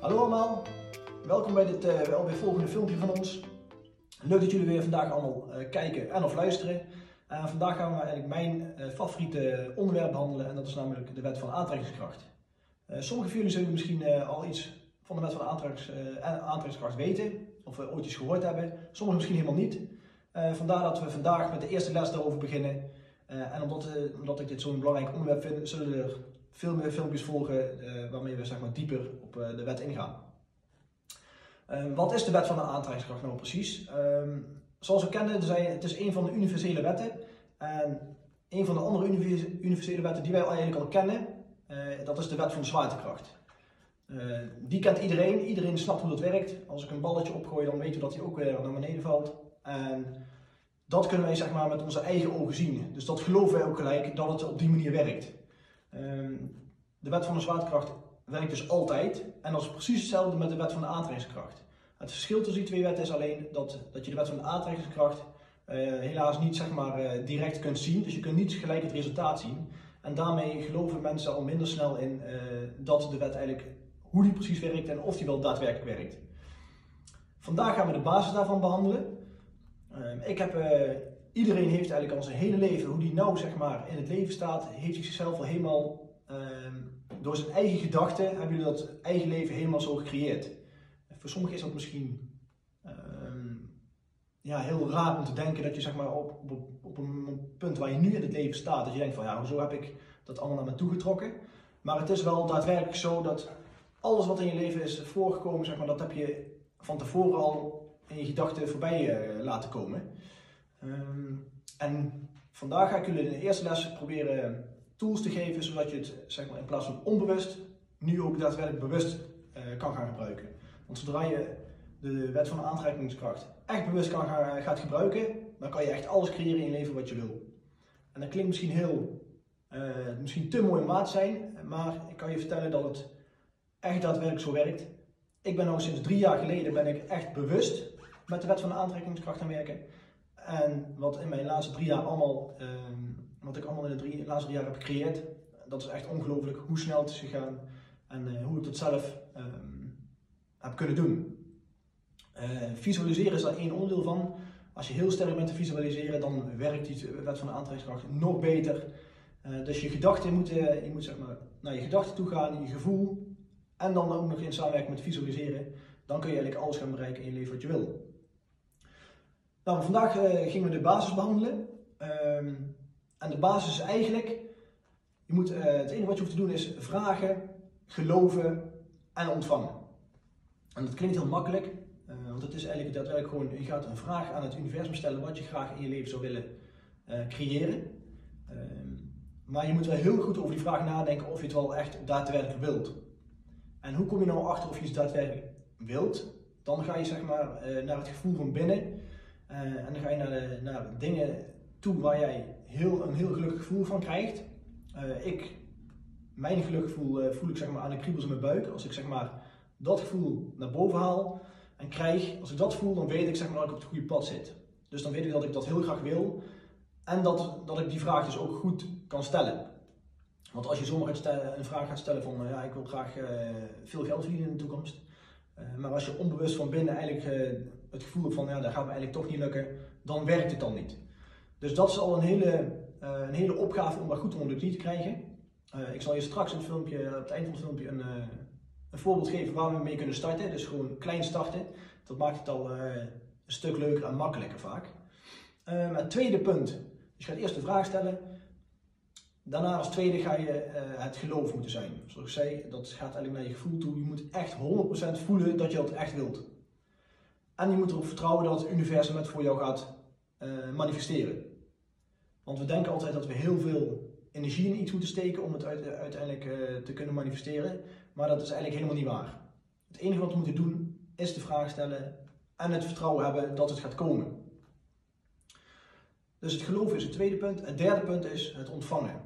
Hallo allemaal, welkom bij dit uh, alweer volgende filmpje van ons. Leuk dat jullie weer vandaag allemaal uh, kijken en of luisteren. Uh, vandaag gaan we eigenlijk mijn favoriete onderwerp behandelen en dat is namelijk de wet van aantrekkingskracht. Sommigen van jullie zullen misschien al iets van de wet van aantrekkings, aantrekkingskracht weten of ooit iets gehoord hebben, sommigen misschien helemaal niet. vandaar dat we vandaag met de eerste les daarover beginnen. en omdat, omdat ik dit zo'n belangrijk onderwerp vind, zullen er veel meer filmpjes volgen uh, waarmee we zeg maar, dieper op uh, de wet ingaan. Um, wat is de wet van de aantrekkingskracht nou precies? Um, zoals we kennen, het is een van de universele wetten. En een van de andere universele wetten die wij eigenlijk al kennen, uh, dat is de wet van de zwaartekracht. die kent iedereen, iedereen snapt hoe dat werkt. Als ik een balletje opgooi, dan weten we dat hij ook weer naar beneden valt. En dat kunnen wij zeg maar, met onze eigen ogen zien. Dus dat geloven wij ook gelijk dat het op die manier werkt. Ehm, de wet van de zwaartekracht werkt dus altijd. En dat is precies hetzelfde met de wet van de aantrekkingskracht. Het verschil tussen die twee wetten is alleen dat, dat je de wet van de aantrekkingskracht uh, helaas niet zeg maar, uh, direct kunt zien. Dus je kunt niet gelijk het resultaat zien. En daarmee geloven mensen al minder snel in uh, dat de wet eigenlijk, hoe die precies werkt en of die wel daadwerkelijk werkt. Vandaag gaan we de basis daarvan behandelen. Ehm, ik heb iedereen heeft eigenlijk al zijn hele leven, hoe die nou zeg maar in het leven staat, heeft zichzelf al helemaal, ehm, door zijn eigen gedachten, hebben jullie dat eigen leven helemaal zo gecreëerd. voor sommigen is dat misschien ehm, ja, heel raar om te denken dat je zeg maar op, op, op een punt waar je nu in het leven staat, dat je denkt van ja, hoezo heb ik dat allemaal naar me toe getrokken. Maar het is wel daadwerkelijk zo dat alles wat in je leven is voorgekomen, zeg maar, dat heb je van tevoren al in je gedachten voorbij uh, laten komen. Um, en vandaag ga ik jullie in de eerste les proberen tools te geven, zodat je het zeg maar, in plaats van onbewust, nu ook daadwerkelijk bewust uh, kan gaan gebruiken. Want zodra je de wet van de aantrekkingskracht echt bewust kan gaan, gaat gebruiken, dan kan je echt alles creëren in je leven wat je wil. En dat klinkt misschien heel, uh, misschien te mooi maat zijn, maar ik kan je vertellen dat het echt daadwerkelijk zo werkt. Ik ben nu sinds drie jaar geleden ben ik echt bewust met de wet van de aantrekkingskracht aan werken. En wat in mijn laatste drie jaar allemaal, ehm, wat ik allemaal in de drie, laatste drie jaar heb gecreëerd, dat is echt ongelooflijk hoe snel het is gegaan en uh, hoe ik dat zelf um, heb kunnen doen. Uh, visualiseren is daar één onderdeel van. Als je heel sterk bent te visualiseren, dan werkt die wet van de aantrekkingskracht nog beter. Uh, dus je gedachten moeten, je moet zeg maar naar je gedachten toe gaan, je gevoel, en dan ook nog in samenwerking met visualiseren. Dan kun je eigenlijk alles gaan bereiken in je leven wat je wil. Nou, vandaag uh, gingen we de basis behandelen. Um, en de basis is eigenlijk, je moet, uh, het enige wat je hoeft te doen is vragen, geloven en ontvangen. En dat klinkt heel makkelijk, uh, want het is eigenlijk daadwerkelijk gewoon, je gaat een vraag aan het universum stellen wat je graag in je leven zou willen creëren. Um, maar je moet wel heel goed over die vraag nadenken of je het wel echt daadwerkelijk wilt. En hoe kom je nou achter of je iets daadwerkelijk wilt? Dan ga je zeg maar naar het gevoel van binnen. Uh, en dan ga je naar, de, naar dingen toe waar jij heel, een heel gelukkig gevoel van krijgt. Uh, ik, mijn geluksgevoel uh, voel ik zeg maar aan de kriebels in mijn buik. Als ik zeg maar dat gevoel naar boven haal en krijg, als ik dat voel, dan weet ik zeg maar dat ik op het goede pad zit. Dus dan weet ik dat ik dat heel graag wil en dat, dat ik die vraag dus ook goed kan stellen. Want als je zomaar een vraag gaat stellen van ja, ik wil graag veel geld verdienen in de toekomst. maar als je onbewust van binnen eigenlijk het gevoel van ja, dat gaat me eigenlijk toch niet lukken, dan werkt het dan niet. Dus dat is al een hele, uh, een hele opgave om dat goed onder de knie te krijgen. Uh, ik zal je straks een filmpje, op het eind van het filmpje een, een voorbeeld geven waar we mee kunnen starten. Dus gewoon klein starten. Dat maakt het al een stuk leuker en makkelijker vaak. het tweede punt. Dus je gaat eerst de vraag stellen. Daarna als tweede ga je het geloof moeten zijn. Zoals ik zei, dat gaat eigenlijk naar je gevoel toe. Je moet echt 100% voelen dat je dat echt wilt. En je moet erop vertrouwen dat het universum het voor jou gaat uh, manifesteren. Want we denken altijd dat we heel veel energie in iets moeten steken om het uiteindelijk uh, te kunnen manifesteren. Maar dat is eigenlijk helemaal niet waar. Het enige wat we moeten doen is de vraag stellen en het vertrouwen hebben dat het gaat komen. Dus het geloof is het tweede punt. Het derde punt is het ontvangen.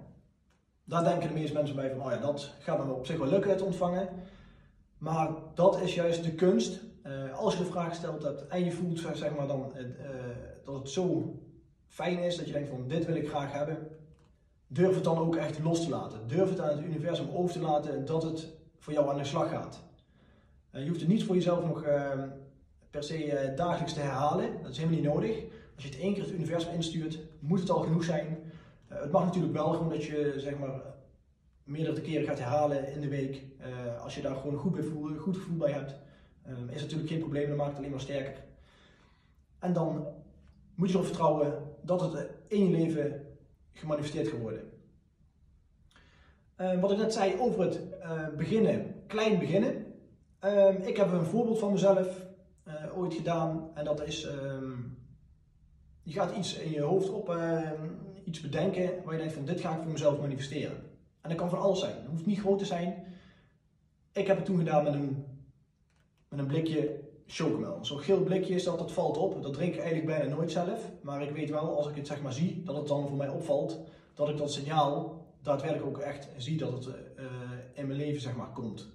Daar denken de meeste mensen bij van, oh ja, dat gaat me op zich wel lukken, het ontvangen. Maar dat is juist de kunst uh, als je de vraag stelt hebt en je voelt zeg maar, dan, uh, dat het zo fijn is dat je denkt van dit wil ik graag hebben, durf het dan ook echt los te laten. Durf het aan het universum over te laten dat het voor jou aan de slag gaat. je hoeft het niet voor jezelf nog ehm, per se dagelijks te herhalen. Dat is helemaal niet nodig. Als je het één keer het universum instuurt, moet het al genoeg zijn. het mag natuurlijk wel gewoon dat je zeg maar, meerdere keren gaat herhalen in de week. als je daar gewoon een gevoel, goed gevoel bij hebt, um, is natuurlijk geen probleem, dan maakt het alleen maar sterker. En dan moet je erop vertrouwen dat het in je leven gemanifesteerd gaat worden. Uh, wat ik net zei over het uh, beginnen, klein beginnen. Uh, ik heb een voorbeeld van mezelf eh, ooit gedaan en dat is, ehm, je gaat iets in je hoofd op, ehm, iets bedenken waar je denkt van dit ga ik voor mezelf manifesteren. En dat kan van alles zijn, het hoeft niet groot te zijn. Ik heb het toen gedaan met een, met een blikje chocomel. Zo'n geel blikje is dat, dat valt op. Dat drink ik eigenlijk bijna nooit zelf. Maar ik weet wel, als ik het zeg maar zie, dat het dan voor mij opvalt. Dat ik dat signaal daadwerkelijk ook echt zie dat het uh, in mijn leven zeg maar komt.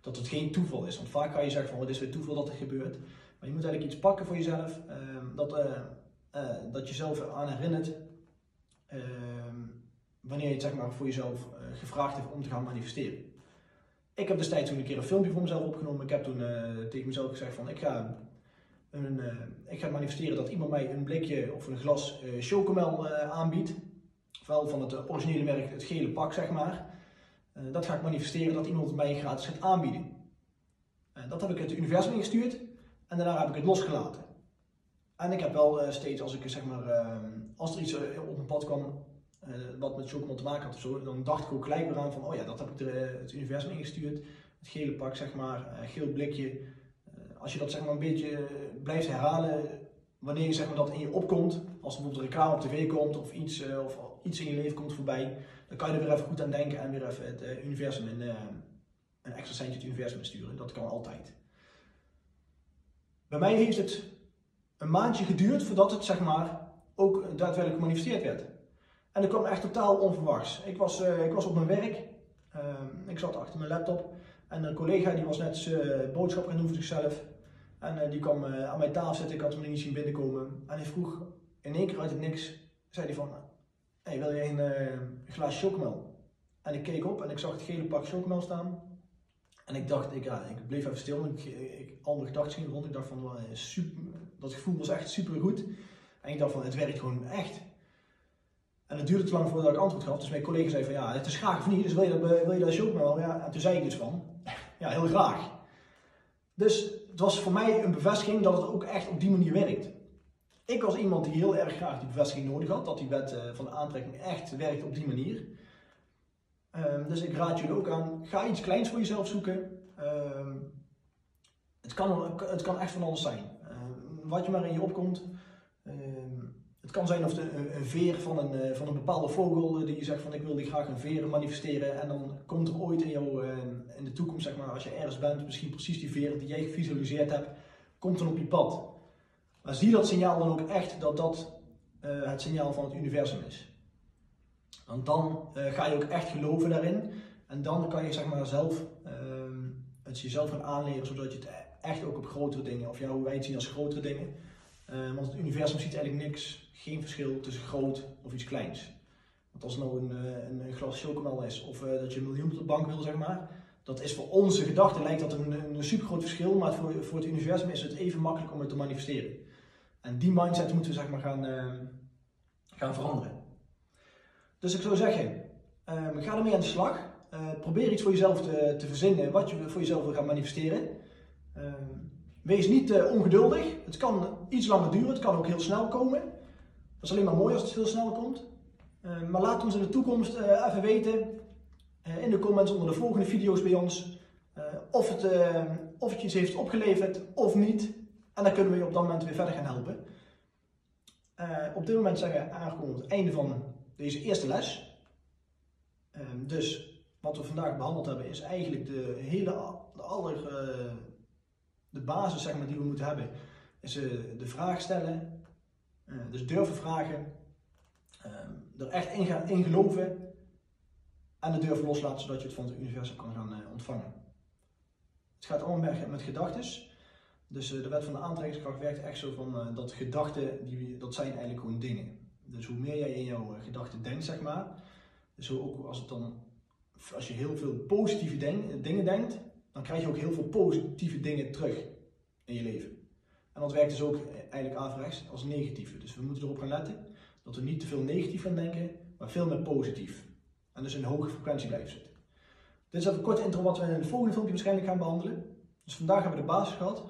Dat het geen toeval is. Want vaak ga je zeggen van, het is weer toeval dat het gebeurt. Maar je moet eigenlijk iets pakken voor jezelf. Uh, dat, uh, dat je zelf aan herinnert. Ehm, wanneer je het zeg maar voor jezelf gevraagd hebt om te gaan manifesteren. Ik heb destijds toen een keer een filmpje voor mezelf opgenomen. Ik heb toen uh, tegen mezelf gezegd van ik ga, een, uh, ik ga manifesteren dat iemand mij een blikje of een glas uh, chocomel aanbiedt. Wel van het originele merk, het gele pak zeg maar. dat ga ik manifesteren dat iemand mij gratis gaat aanbieden. dat heb ik het universum ingestuurd en daarna heb ik het losgelaten. En ik heb wel steeds als ik zeg maar, als er iets op mijn pad kwam, wat met chocomel te maken had zo, dan dacht ik ook gelijk weer aan van, oh ja, dat heb ik er, eh, het universum ingestuurd. Het gele pak, zeg maar, uh, geel blikje. als je dat zeg maar een beetje blijft herhalen, wanneer je zeg maar dat in je opkomt, als bijvoorbeeld een reclame op tv komt of iets, of iets in je leven komt voorbij, dan kan je er weer even goed aan denken en weer even het universum in, een extra centje het universum sturen. Dat kan altijd. Bij mij heeft het een maandje geduurd voordat het zeg maar ook daadwerkelijk gemanifesteerd werd. En dat kwam echt totaal onverwachts. Ik was, uh, ik was op mijn werk, uh, ik zat achter mijn laptop en een collega die was net zijn boodschap gaan doen voor zichzelf. En uh, die kwam aan mijn tafel zitten, ik had hem niet zien binnenkomen. En hij vroeg in één keer uit het niks, zei hij van, hey, wil je een glaas chocomel? En ik keek op en ik zag het gele pak chocomel staan. En ik dacht, ik, ja, ik bleef even stil, ik, ik, andere gedachten gingen rond. Ik dacht van, super, dat gevoel was echt super goed. En ik dacht van, het werkt gewoon echt. En het duurde te lang voordat ik antwoord gaf. Dus mijn collega zei van ja, het is graag of niet, dus wil je dat, wil je dat ook wel? Ja, en toen zei ik dus van, ja, heel graag. Dus het was voor mij een bevestiging dat het ook echt op die manier werkt. Ik was iemand die heel erg graag die bevestiging nodig had, dat die wet eh, van de aantrekking echt werkt op die manier. Um, dus ik raad jullie ook aan, ga iets kleins voor jezelf zoeken. Um, het, kan, het kan echt van alles zijn. Um, wat je maar in je opkomt. Het kan zijn of de, een veer van een, eh, van een bepaalde vogel eh, die je zegt van ik wil die graag een veer manifesteren en dan komt er ooit in, jou, eh, in de toekomst, zeg maar, als je ergens bent, misschien precies die veer die jij gevisualiseerd hebt, komt dan op je pad. Maar zie dat signaal dan ook echt dat dat het signaal van het universum is. Want dan ga je ook echt geloven daarin en dan kan je zeg maar zelf ehm, het jezelf gaan aanleren zodat je het echt ook op grotere dingen, of wij het zien als grotere dingen, want het universum ziet eigenlijk niks geen verschil tussen groot of iets kleins. Want als nou een, eh, een, glas chocomel is of uh, dat je een miljoen op de bank wil, zeg maar, dat is voor onze gedachten lijkt dat een, een super groot verschil, maar voor, voor het universum is het even makkelijk om het te manifesteren. En die mindset moeten we zeg maar gaan, uh, gaan veranderen. Dus ik zou zeggen, uh, ga ermee aan de slag. probeer iets voor jezelf te, te, verzinnen wat je voor jezelf wil gaan manifesteren. wees niet ongeduldig. Het kan iets langer duren, het kan ook heel snel komen. Dat is alleen maar mooi als het veel sneller komt. Uh, maar laat ons in de toekomst uh, even weten uh, in de comments onder de volgende video's bij ons of, het, of het je heeft opgeleverd of niet. En dan kunnen we je op dat moment weer verder gaan helpen. op dit moment zijn we aangekomen het einde van deze eerste les. Ehm, dus wat we vandaag behandeld hebben is eigenlijk de hele de aller, de basis zeg maar, die we moeten hebben. Is de vraag stellen, eh, dus durven vragen, ehm, er echt in, gaan, geloven en de durven loslaten zodat je het van het universum kan gaan eh, ontvangen. Het gaat allemaal met, met gedachten. Dus eh, de wet van de aantrekkingskracht werkt echt zo van dat gedachten, die, dat zijn eigenlijk gewoon dingen. Dus hoe meer jij in jouw gedachten denkt, zeg maar, dus ook als, het dan, als je heel veel positieve dingen denkt, dan krijg je ook heel veel positieve dingen terug in je leven. En dat werkt dus ook eigenlijk averechts als negatieve. Dus we moeten erop gaan letten dat we niet te veel negatief gaan denken, maar veel meer positief. En dus in een hoge frequentie blijven zitten. Dit is even een korte intro wat we in het volgende filmpje waarschijnlijk gaan behandelen. Dus vandaag hebben we de basis gehad.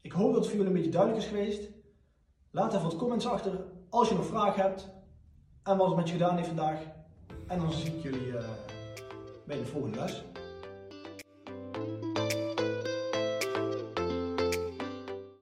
Ik hoop dat het voor jullie een beetje duidelijk is geweest. Laat even wat comments achter als je nog vragen hebt. En wat het met je gedaan heeft vandaag. En dan zie ik jullie uh, bij de volgende les.